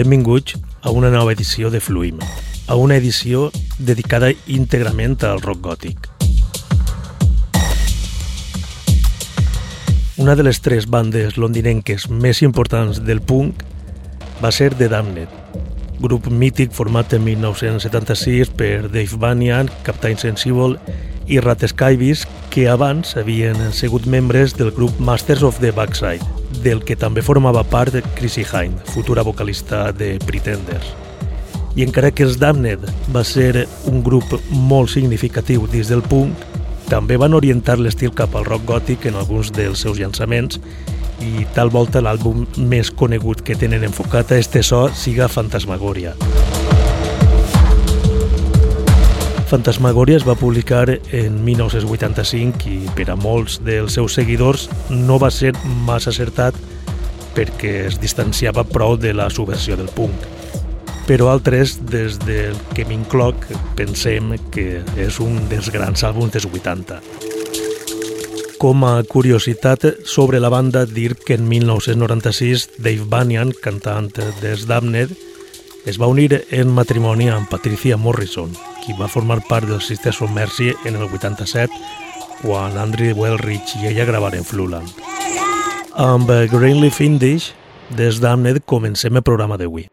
benvinguts a una nova edició de Fluim, a una edició dedicada íntegrament al rock gòtic. Una de les tres bandes londinenques més importants del punk va ser The Damned, grup mític format en 1976 per Dave Banyan, Captain Sensible i Rat Skyvis, que abans havien sigut membres del grup Masters of the Backside, del que també formava part Chrissy Hind, futura vocalista de Pretenders. I encara que els Damned va ser un grup molt significatiu dins del punk, també van orientar l'estil cap al rock gòtic en alguns dels seus llançaments i tal volta l'àlbum més conegut que tenen enfocat a este so siga Fantasmagoria. Fantasmagoria es va publicar en 1985 i per a molts dels seus seguidors no va ser massa acertat perquè es distanciava prou de la subversió del punk. Però altres, des del que m'incloc, pensem que és un dels grans àlbums dels 80. Com a curiositat sobre la banda, dir que en 1996 Dave Banyan, cantant des Damned, es va unir en matrimoni amb Patricia Morrison, qui va formar part del Sisters of Mercy en el 87, quan Andrew Wellrich i ella gravaren Fluland. Amb Greenleaf Indish, des d'Amnet comencem el programa d'avui.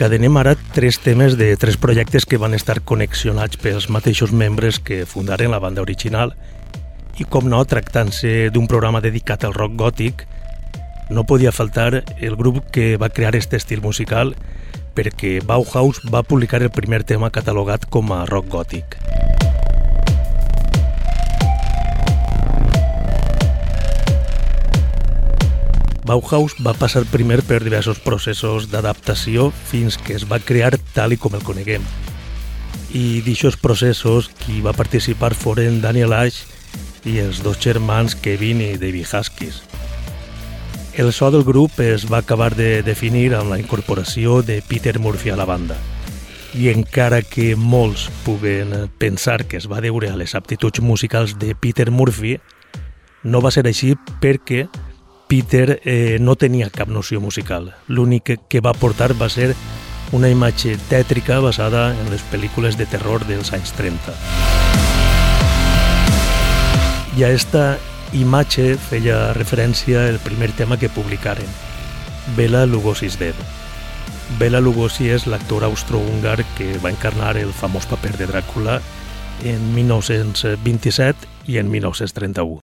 Encadenem ara tres temes de tres projectes que van estar connexionats pels mateixos membres que fundaren la banda original i, com no, tractant-se d'un programa dedicat al rock gòtic, no podia faltar el grup que va crear aquest estil musical perquè Bauhaus va publicar el primer tema catalogat com a rock gòtic. Bauhaus va passar primer per diversos processos d'adaptació fins que es va crear tal i com el coneguem. I d'aixòs processos qui va participar foren Daniel Ash i els dos germans Kevin i David Huskies. El so del grup es va acabar de definir amb la incorporació de Peter Murphy a la banda. I encara que molts puguen pensar que es va deure a les aptituds musicals de Peter Murphy, no va ser així perquè Peter eh, no tenia cap noció musical. L'únic que va portar va ser una imatge tètrica basada en les pel·lícules de terror dels anys 30. I a esta imatge feia referència el primer tema que publicaren, Bela Lugosi is Dead. Bela Lugosi és l'actor austro-húngar que va encarnar el famós paper de Dràcula en 1927 i en 1931.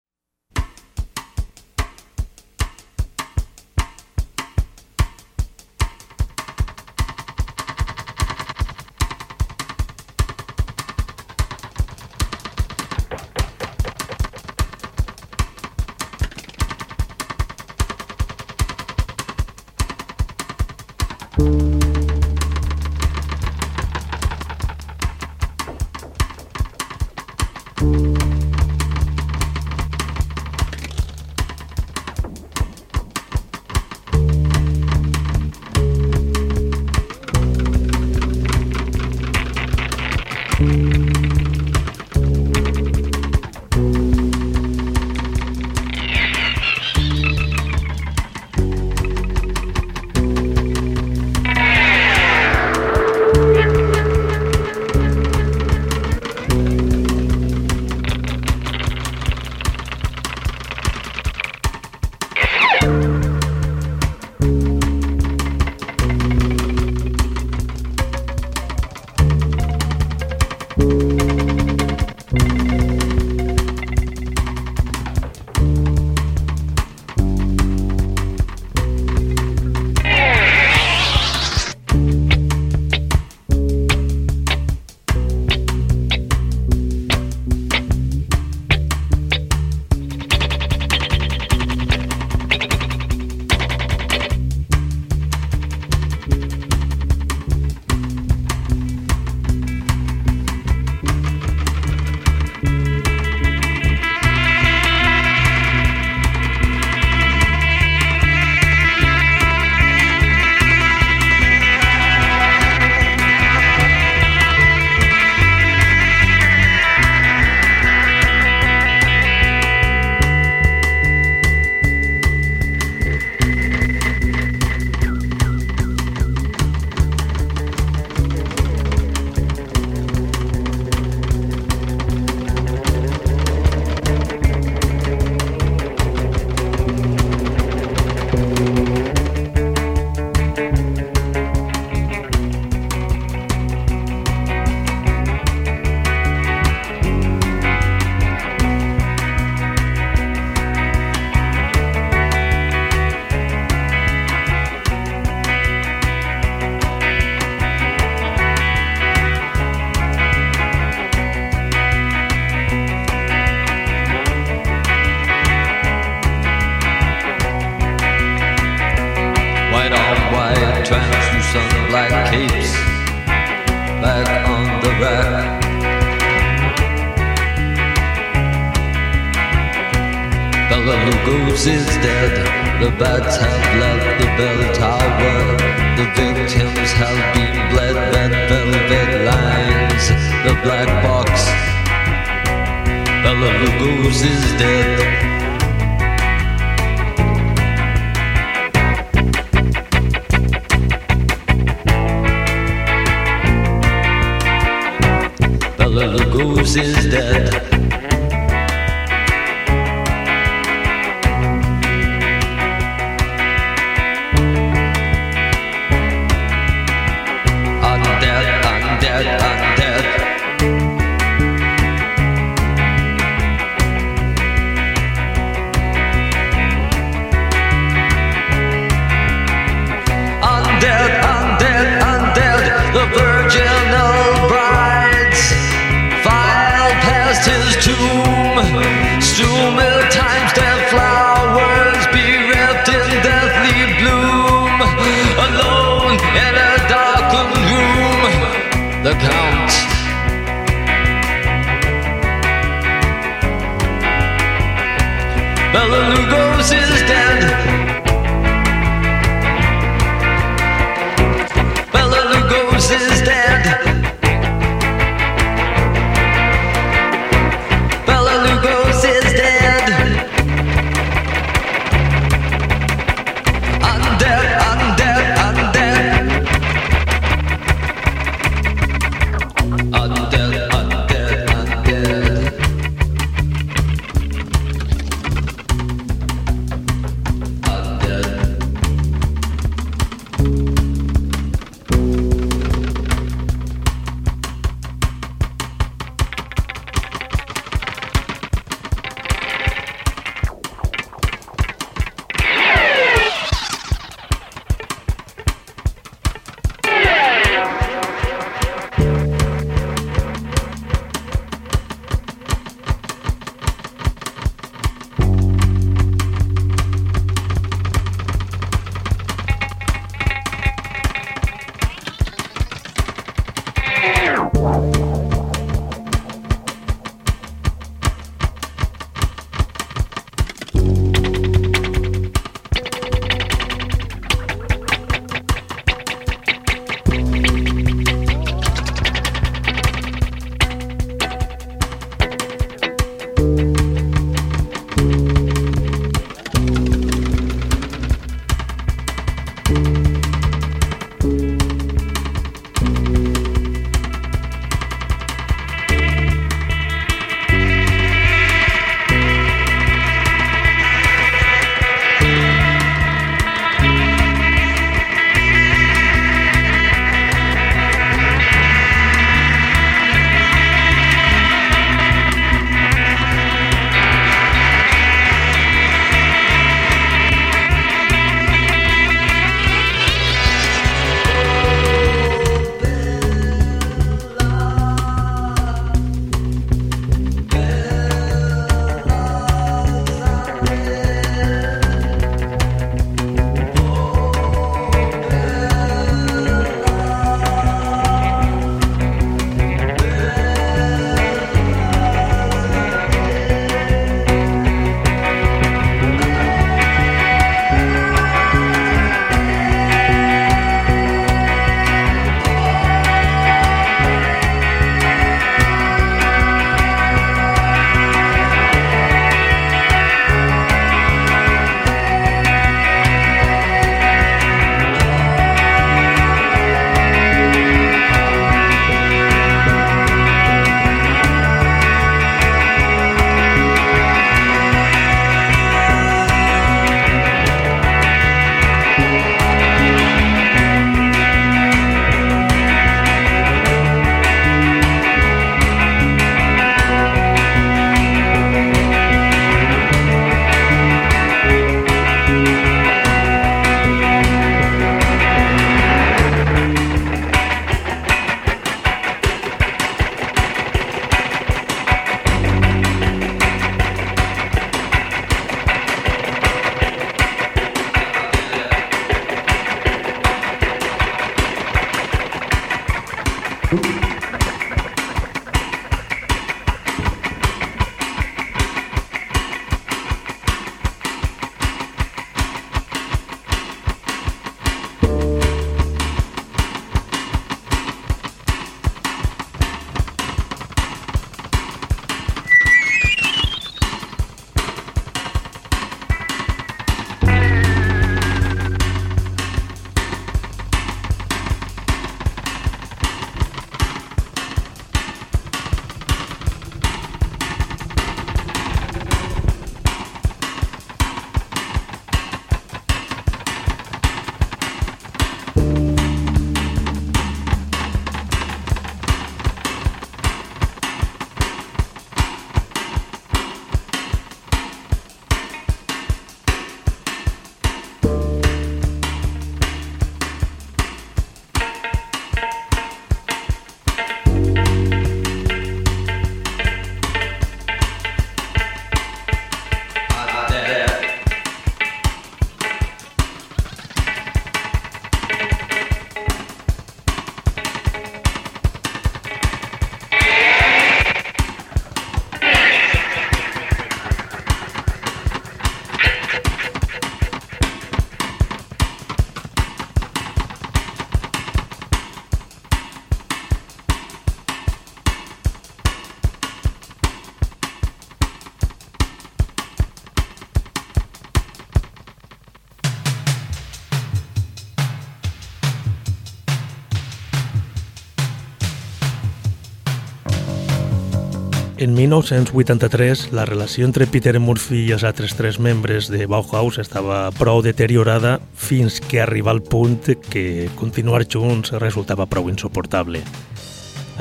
En 1983, la relació entre Peter Murphy i els altres tres membres de Bauhaus estava prou deteriorada fins que arriba al punt que continuar junts resultava prou insuportable.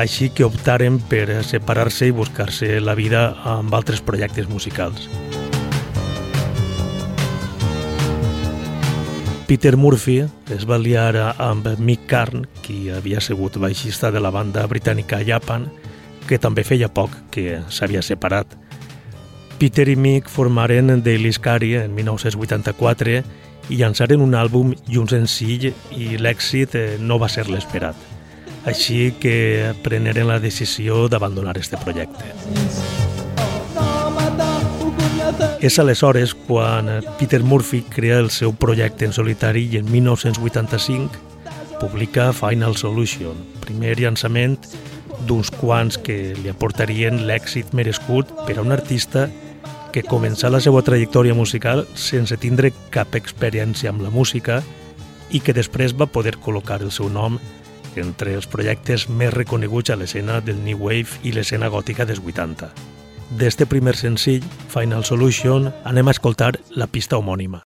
Així que optaren per separar-se i buscar-se la vida amb altres projectes musicals. Peter Murphy es va liar amb Mick Karn, qui havia sigut baixista de la banda britànica Japan, que també feia poc que s'havia separat. Peter i Mick formaren Daily Scary en 1984 i llançaren un àlbum i un senzill i l'èxit eh, no va ser l'esperat. Així que preneren la decisió d'abandonar este projecte. És aleshores quan Peter Murphy crea el seu projecte en solitari i en 1985 publica Final Solution, primer llançament d'uns quants que li aportarien l'èxit merescut per a un artista que començà la seva trajectòria musical sense tindre cap experiència amb la música i que després va poder col·locar el seu nom entre els projectes més reconeguts a l'escena del New Wave i l'escena gòtica dels 80. D'este primer senzill, Final Solution, anem a escoltar la pista homònima.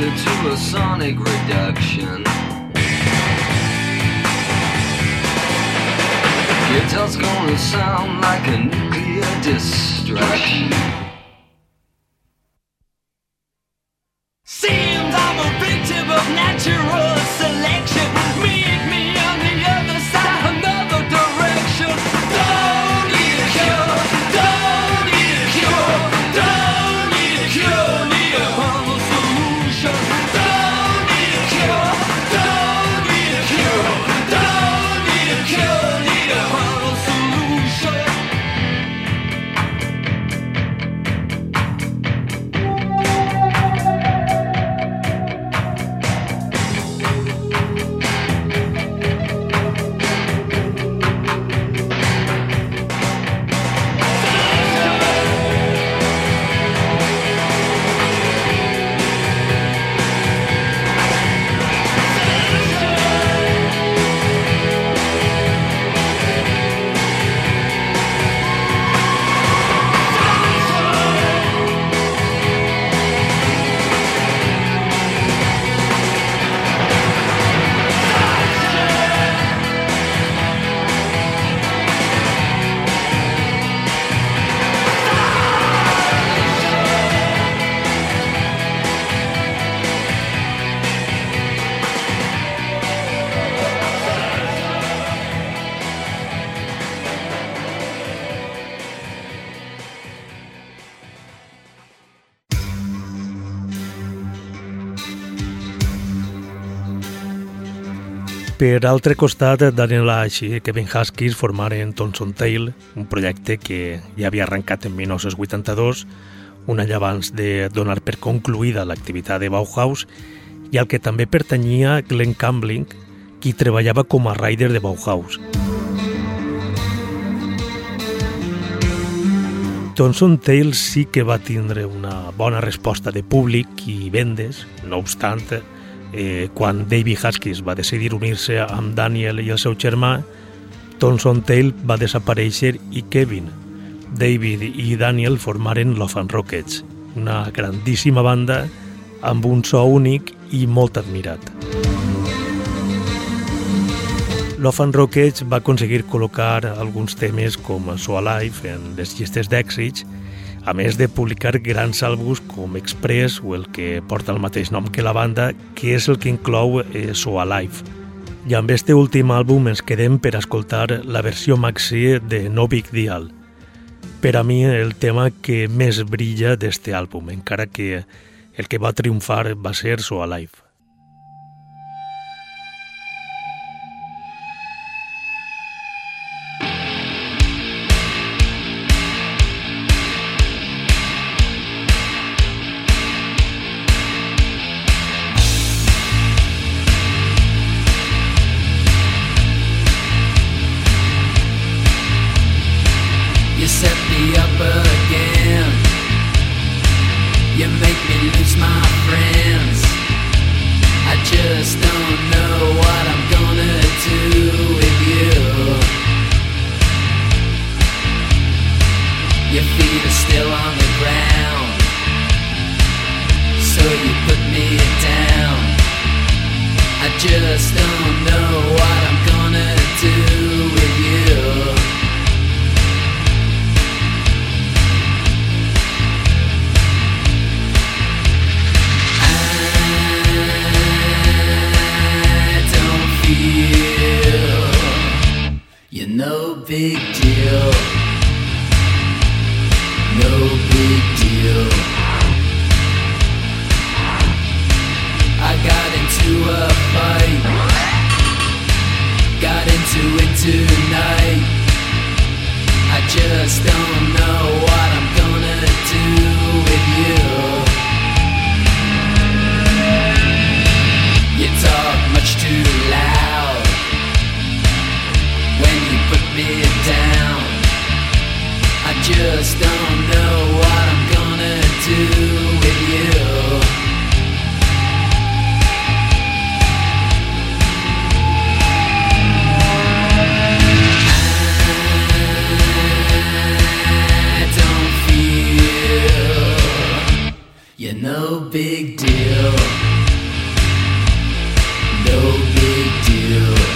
to a sonic reduction. Your dust gonna sound like a nuclear destruction. Per altre costat, Daniel Ash i Kevin Huskies formaren Thomson Tail, un projecte que ja havia arrencat en 1982, un any abans de donar per concluïda l'activitat de Bauhaus, i al que també pertanyia Glenn Cambling, qui treballava com a rider de Bauhaus. Thomson Tales sí que va tindre una bona resposta de públic i vendes, no obstant, eh, quan David Huskis va decidir unir-se amb Daniel i el seu germà, Thomson Tail va desaparèixer i Kevin, David i Daniel formaren Love and Rockets, una grandíssima banda amb un so únic i molt admirat. Love and Rockets va aconseguir col·locar alguns temes com So Alive en les llistes d'èxits a més de publicar grans àlbums com Express o el que porta el mateix nom que la banda, que és el que inclou eh, So Alive. I amb este últim àlbum ens quedem per escoltar la versió maxi de No Big Deal. Per a mi, el tema que més brilla d'este àlbum, encara que el que va triomfar va ser So Alive. your feet are still on the ground. So you put me down. I just don't know what I'm gonna do with you. I don't feel you're no big deal big deal. I got into a fight, got into it tonight. I just don't know what I'm gonna do with you. You talk much too loud when you put me down. I just No big deal. No big deal.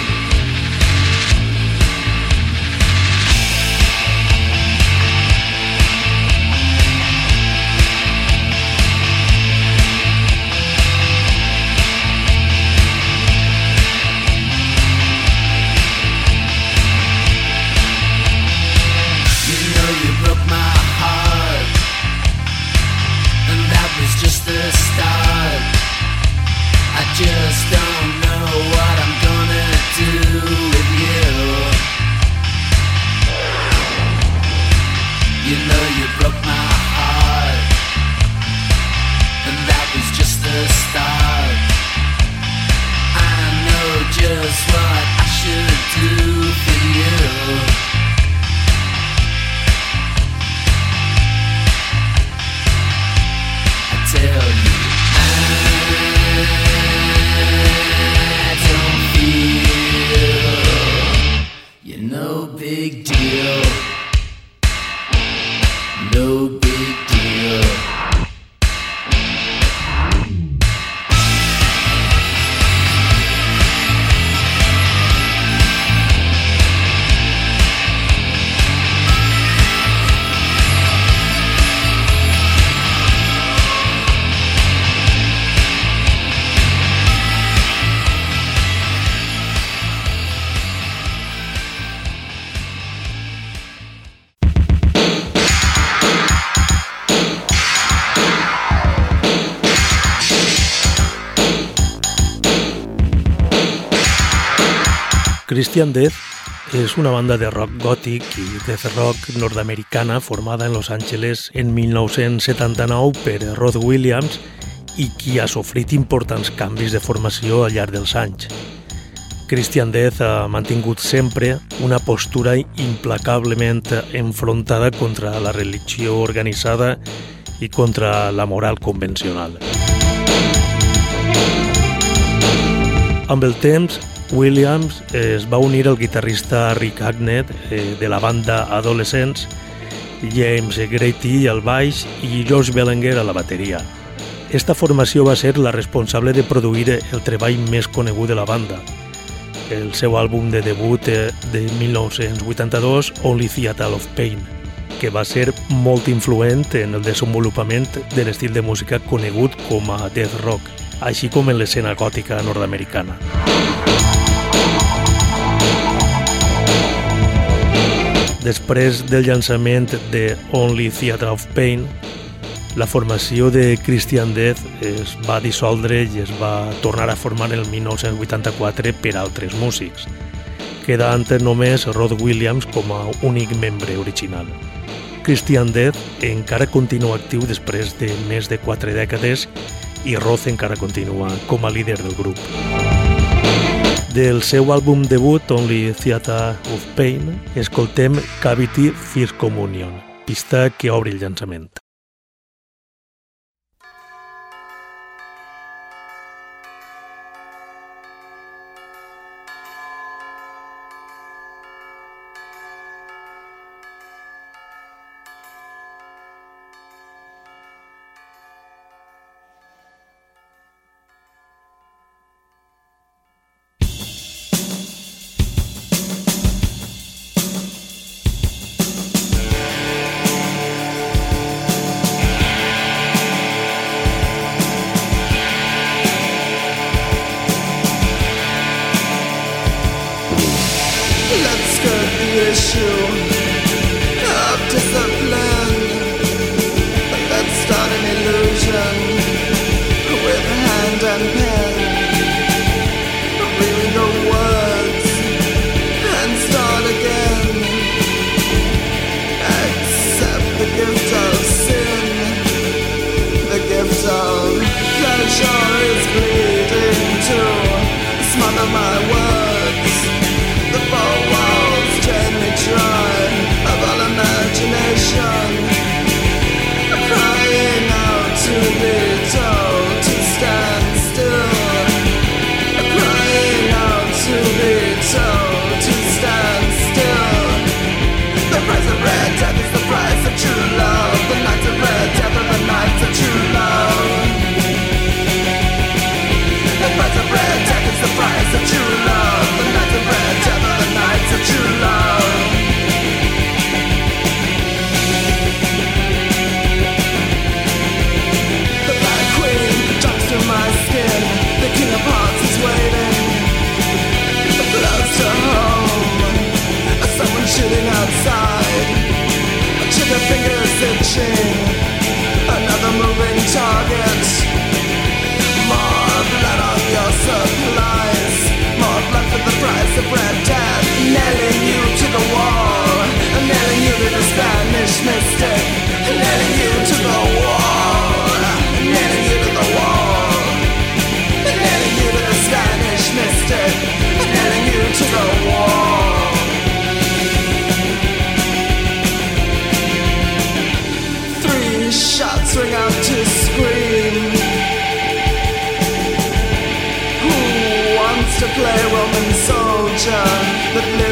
just don't know what I'm gonna do with you. You know you broke my heart. Christian Death és una banda de rock gòtic i death rock nord-americana formada en Los Angeles en 1979 per Rod Williams i qui ha sofrit importants canvis de formació al llarg dels anys. Christian Death ha mantingut sempre una postura implacablement enfrontada contra la religió organitzada i contra la moral convencional. Amb el temps, Williams es va unir al guitarrista Rick Agnet eh, de la banda Adolescents, James Grady al baix i George Bellinger a la bateria. Esta formació va ser la responsable de produir el treball més conegut de la banda, el seu àlbum de debut eh, de 1982, Only Theater of Pain, que va ser molt influent en el desenvolupament de l'estil de música conegut com a death rock, així com en l'escena gòtica nord-americana. Després del llançament de Only Theatre of Pain, la formació de Christian Death es va dissoldre i es va tornar a formar el 1984 per altres músics, quedant només Rod Williams com a únic membre original. Christian Death encara continua actiu després de més de quatre dècades i Roth encara continua com a líder del grup. Del seu àlbum debut, Only Theater of Pain, escoltem Cavity First Communion, pista que obre el llançament. separate death Nailing you to the wall. Nailing you to the Spanish mystic. Nailing you to the wall. Nailing you to the wall. Nailing you to the Spanish mystic. Nailing you to the wall. Three shots ring out to scream. To play Roman song attention that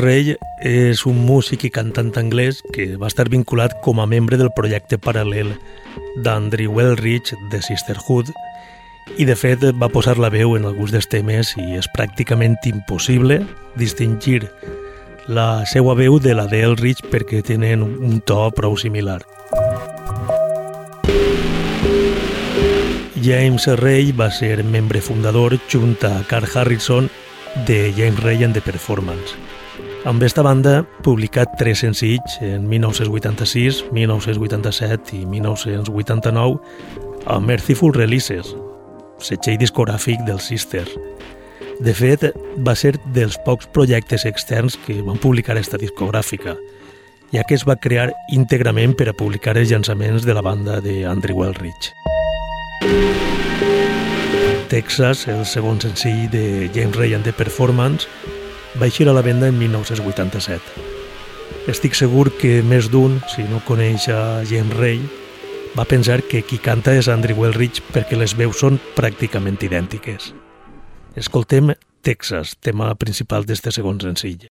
Ray és un músic i cantant anglès que va estar vinculat com a membre del projecte paral·lel d'Andrew Wellrich de Sisterhood i de fet va posar la veu en alguns dels temes i és pràcticament impossible distingir la seva veu de la d'Elrich perquè tenen un to prou similar. James Ray va ser membre fundador junt a Carl Harrison de James Ray and the Performance. Amb esta banda, publicat tres senzills en 1986, 1987 i 1989 a Merciful Releases, setxell discogràfic del Sister. De fet, va ser dels pocs projectes externs que van publicar esta discogràfica, ja que es va crear íntegrament per a publicar els llançaments de la banda de Andrew Wellrich. Texas, el segon senzill de James Ray and the Performance, va eixir a la venda en 1987. Estic segur que més d'un, si no coneix a James Ray, va pensar que qui canta és Andrew Wellrich perquè les veus són pràcticament idèntiques. Escoltem Texas, tema principal d'este segon senzill.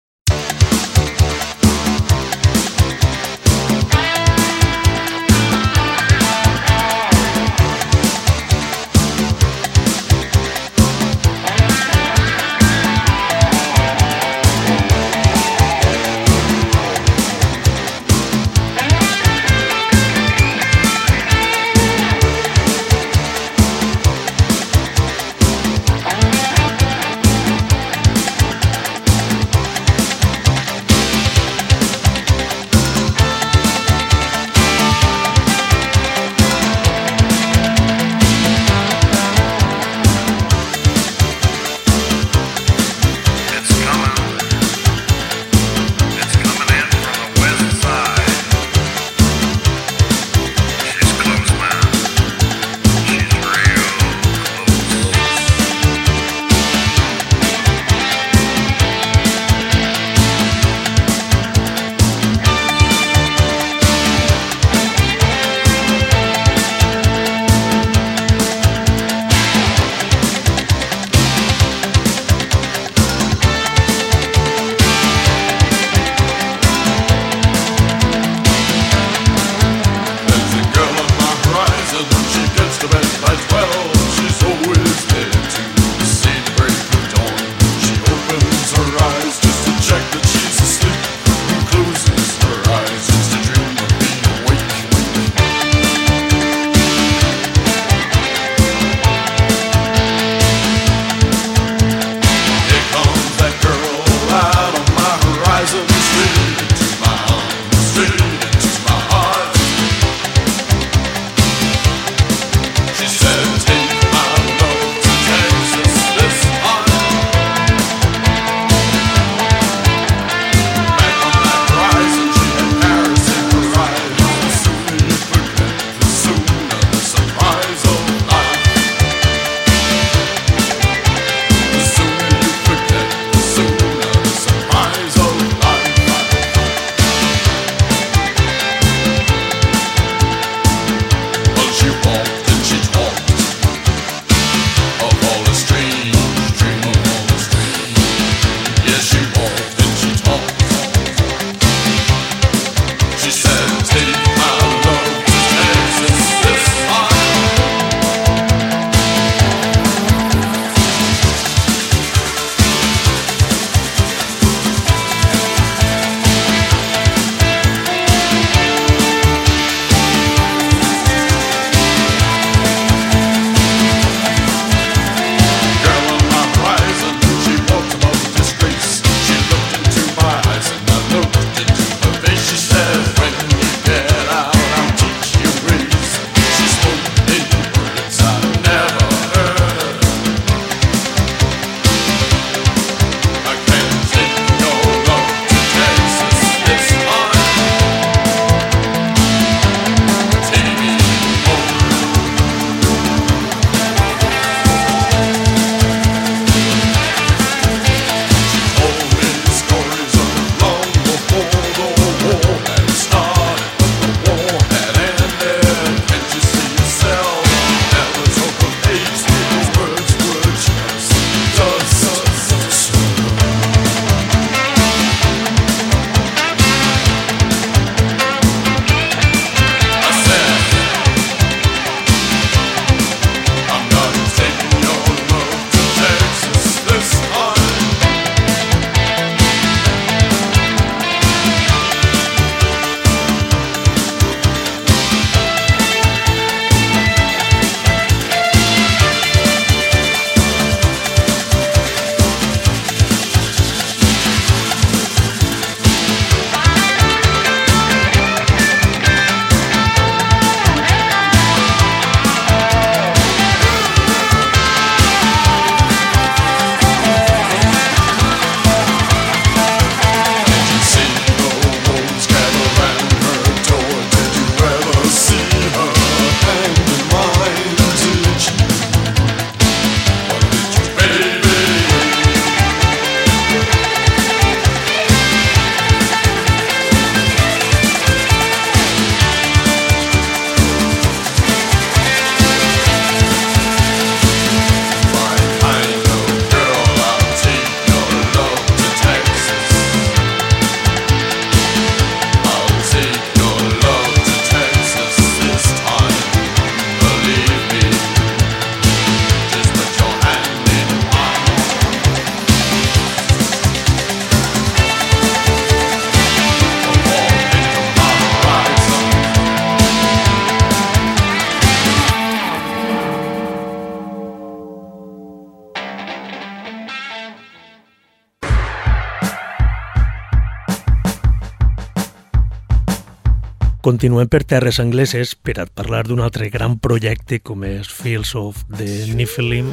Continuem per terres angleses per a parlar d'un altre gran projecte com és Fields of the Nephilim,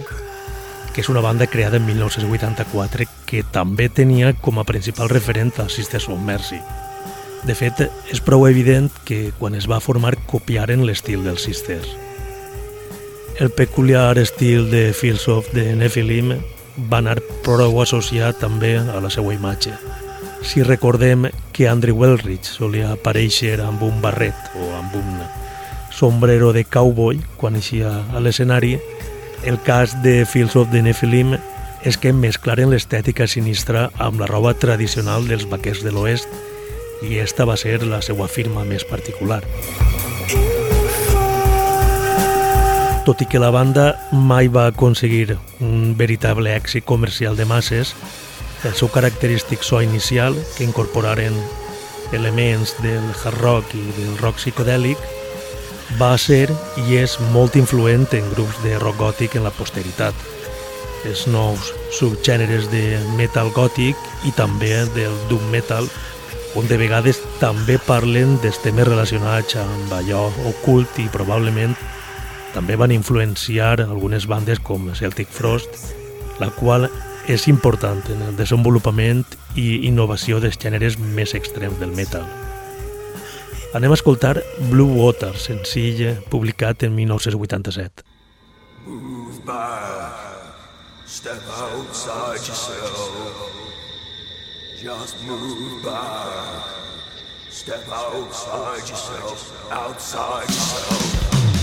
que és una banda creada en 1984 que també tenia com a principal referent a Sisters of Mercy. De fet, és prou evident que quan es va formar copiaren l'estil dels Sisters. El peculiar estil de Fields of the Nephilim va anar prou associat també a la seva imatge. Si recordem que Andrew Wellrich solia aparèixer amb un barret o amb un sombrero de cowboy quan eixia a l'escenari, el cas de Fields of the Nephilim és que mesclaren l'estètica sinistra amb la roba tradicional dels vaquers de l'oest i esta va ser la seva firma més particular. Tot i que la banda mai va aconseguir un veritable èxit comercial de masses, el seu característic so inicial, que incorporaren elements del hard rock i del rock psicodèlic, va ser i és molt influent en grups de rock gòtic en la posteritat. Els nous subgèneres de metal gòtic i també del doom metal, on de vegades també parlen dels temes relacionats amb allò ocult i probablement també van influenciar algunes bandes com Celtic Frost, la qual és important en el desenvolupament i innovació dels gèneres més extrems del metal. Anem a escoltar Blue Water, senzill publicat en 1987. Move back, step outside yourself Just move back, step outside yourself, outside yourself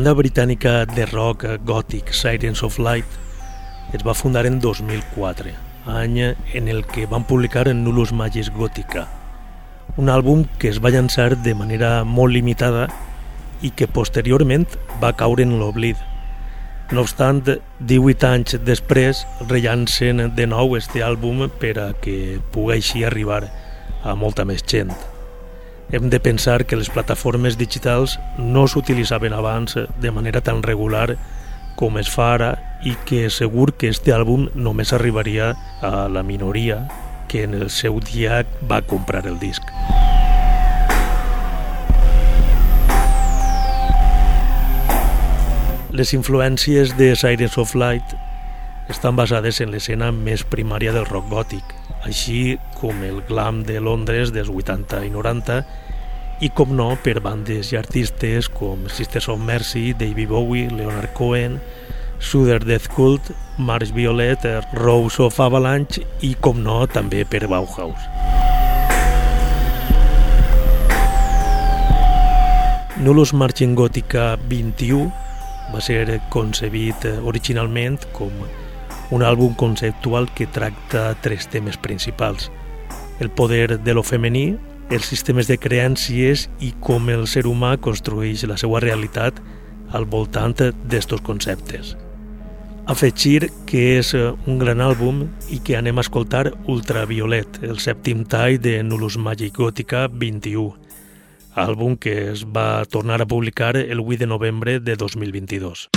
banda britànica de rock gòtic Sirens of Light es va fundar en 2004, any en el que van publicar Nullus Magis Gòtica, un àlbum que es va llançar de manera molt limitada i que posteriorment va caure en l'oblid. No obstant, 18 anys després rellancen de nou este àlbum per a que així arribar a molta més gent. Hem de pensar que les plataformes digitals no s'utilitzaven abans de manera tan regular com es fa ara i que segur que este àlbum només arribaria a la minoria que en el seu dia va comprar el disc. Les influències de Sirens of Light estan basades en l'escena més primària del rock gòtic, així com el glam de Londres dels 80 i 90 i com no per bandes i artistes com Sisters of Mercy, David Bowie, Leonard Cohen, Suder Death Cult, March Violet, Rose of Avalanche i com no també per Bauhaus. Nullus Marching Gòtica 21 va ser concebit originalment com un àlbum conceptual que tracta tres temes principals. El poder de lo femení, els sistemes de creències i com el ser humà construeix la seva realitat al voltant d'estos conceptes. Afegir que és un gran àlbum i que anem a escoltar Ultraviolet, el sèptim tall de Nullus Magic Gòtica 21, àlbum que es va tornar a publicar el 8 de novembre de 2022.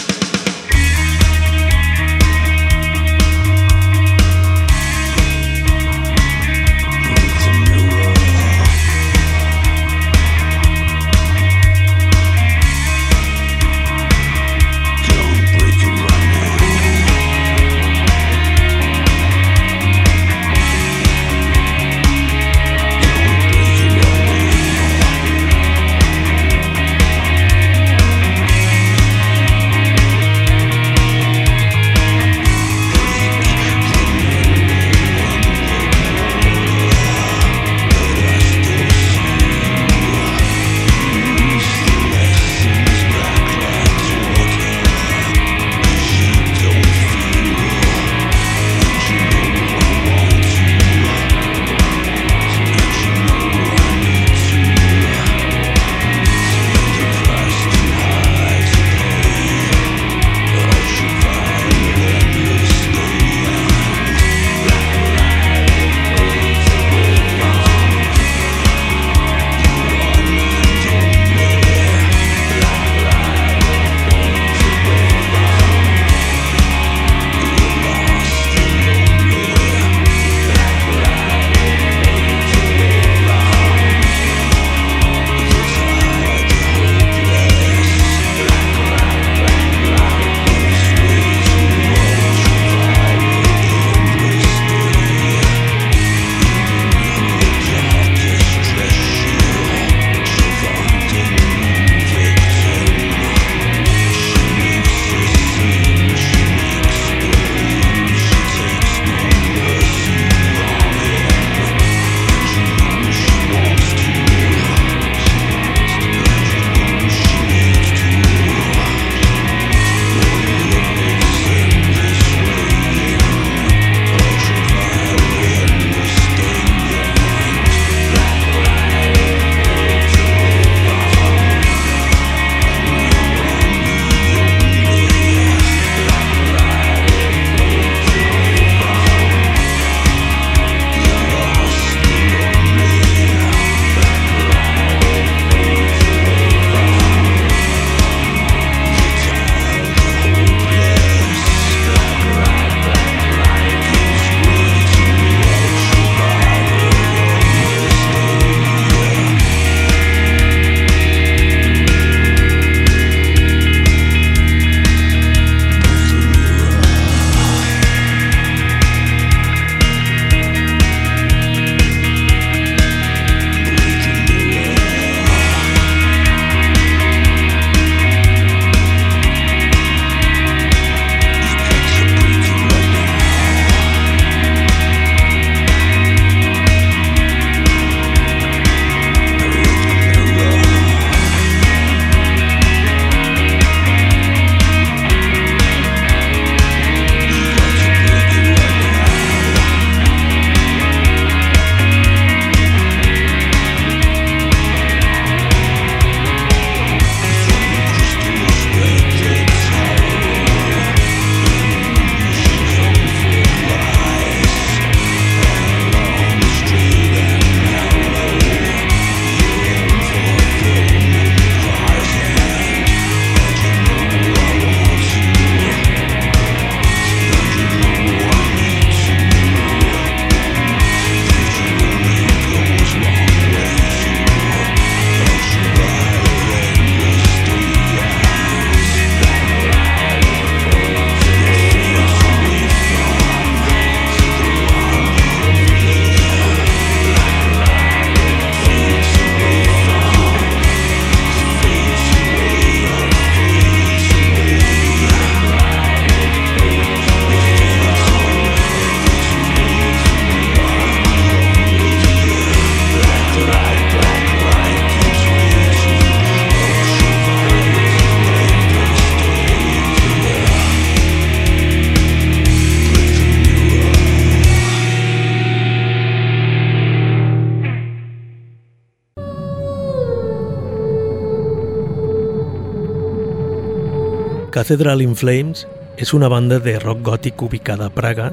Cathedral in Flames és una banda de rock gòtic ubicada a Praga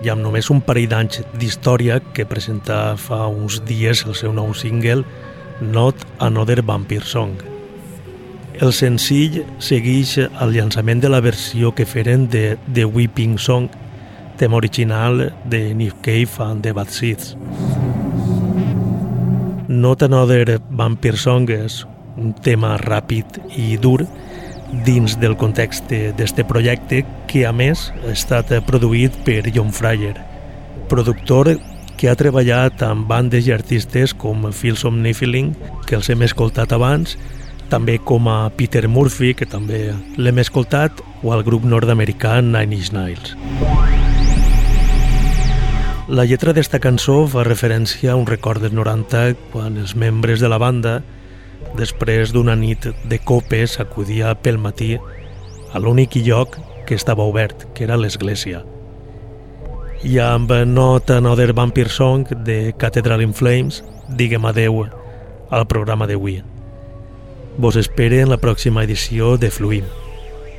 i amb només un parell d'anys d'història que presenta fa uns dies el seu nou single Not Another Vampire Song. El senzill segueix el llançament de la versió que feren de The Weeping Song, tema original de Nick Cave and the Bad Seeds. Not Another Vampire Song és un tema ràpid i dur dins del context d'este projecte que a més ha estat produït per John Fryer, productor que ha treballat amb bandes i artistes com Phil Somnifeling, que els hem escoltat abans, també com a Peter Murphy, que també l'hem escoltat, o al grup nord-americà Nine Inch Nails. La lletra d'esta cançó fa referència a un record dels 90 quan els membres de la banda després d'una nit de copes acudia pel matí a l'únic lloc que estava obert, que era l'església. I amb Not Another Vampire Song de Cathedral in Flames diguem adeu al programa d'avui. Vos espere en la pròxima edició de Fluim.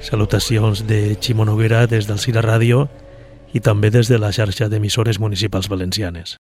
Salutacions de Ximo Noguera des del Cira Ràdio i també des de la xarxa d'emissores municipals valencianes.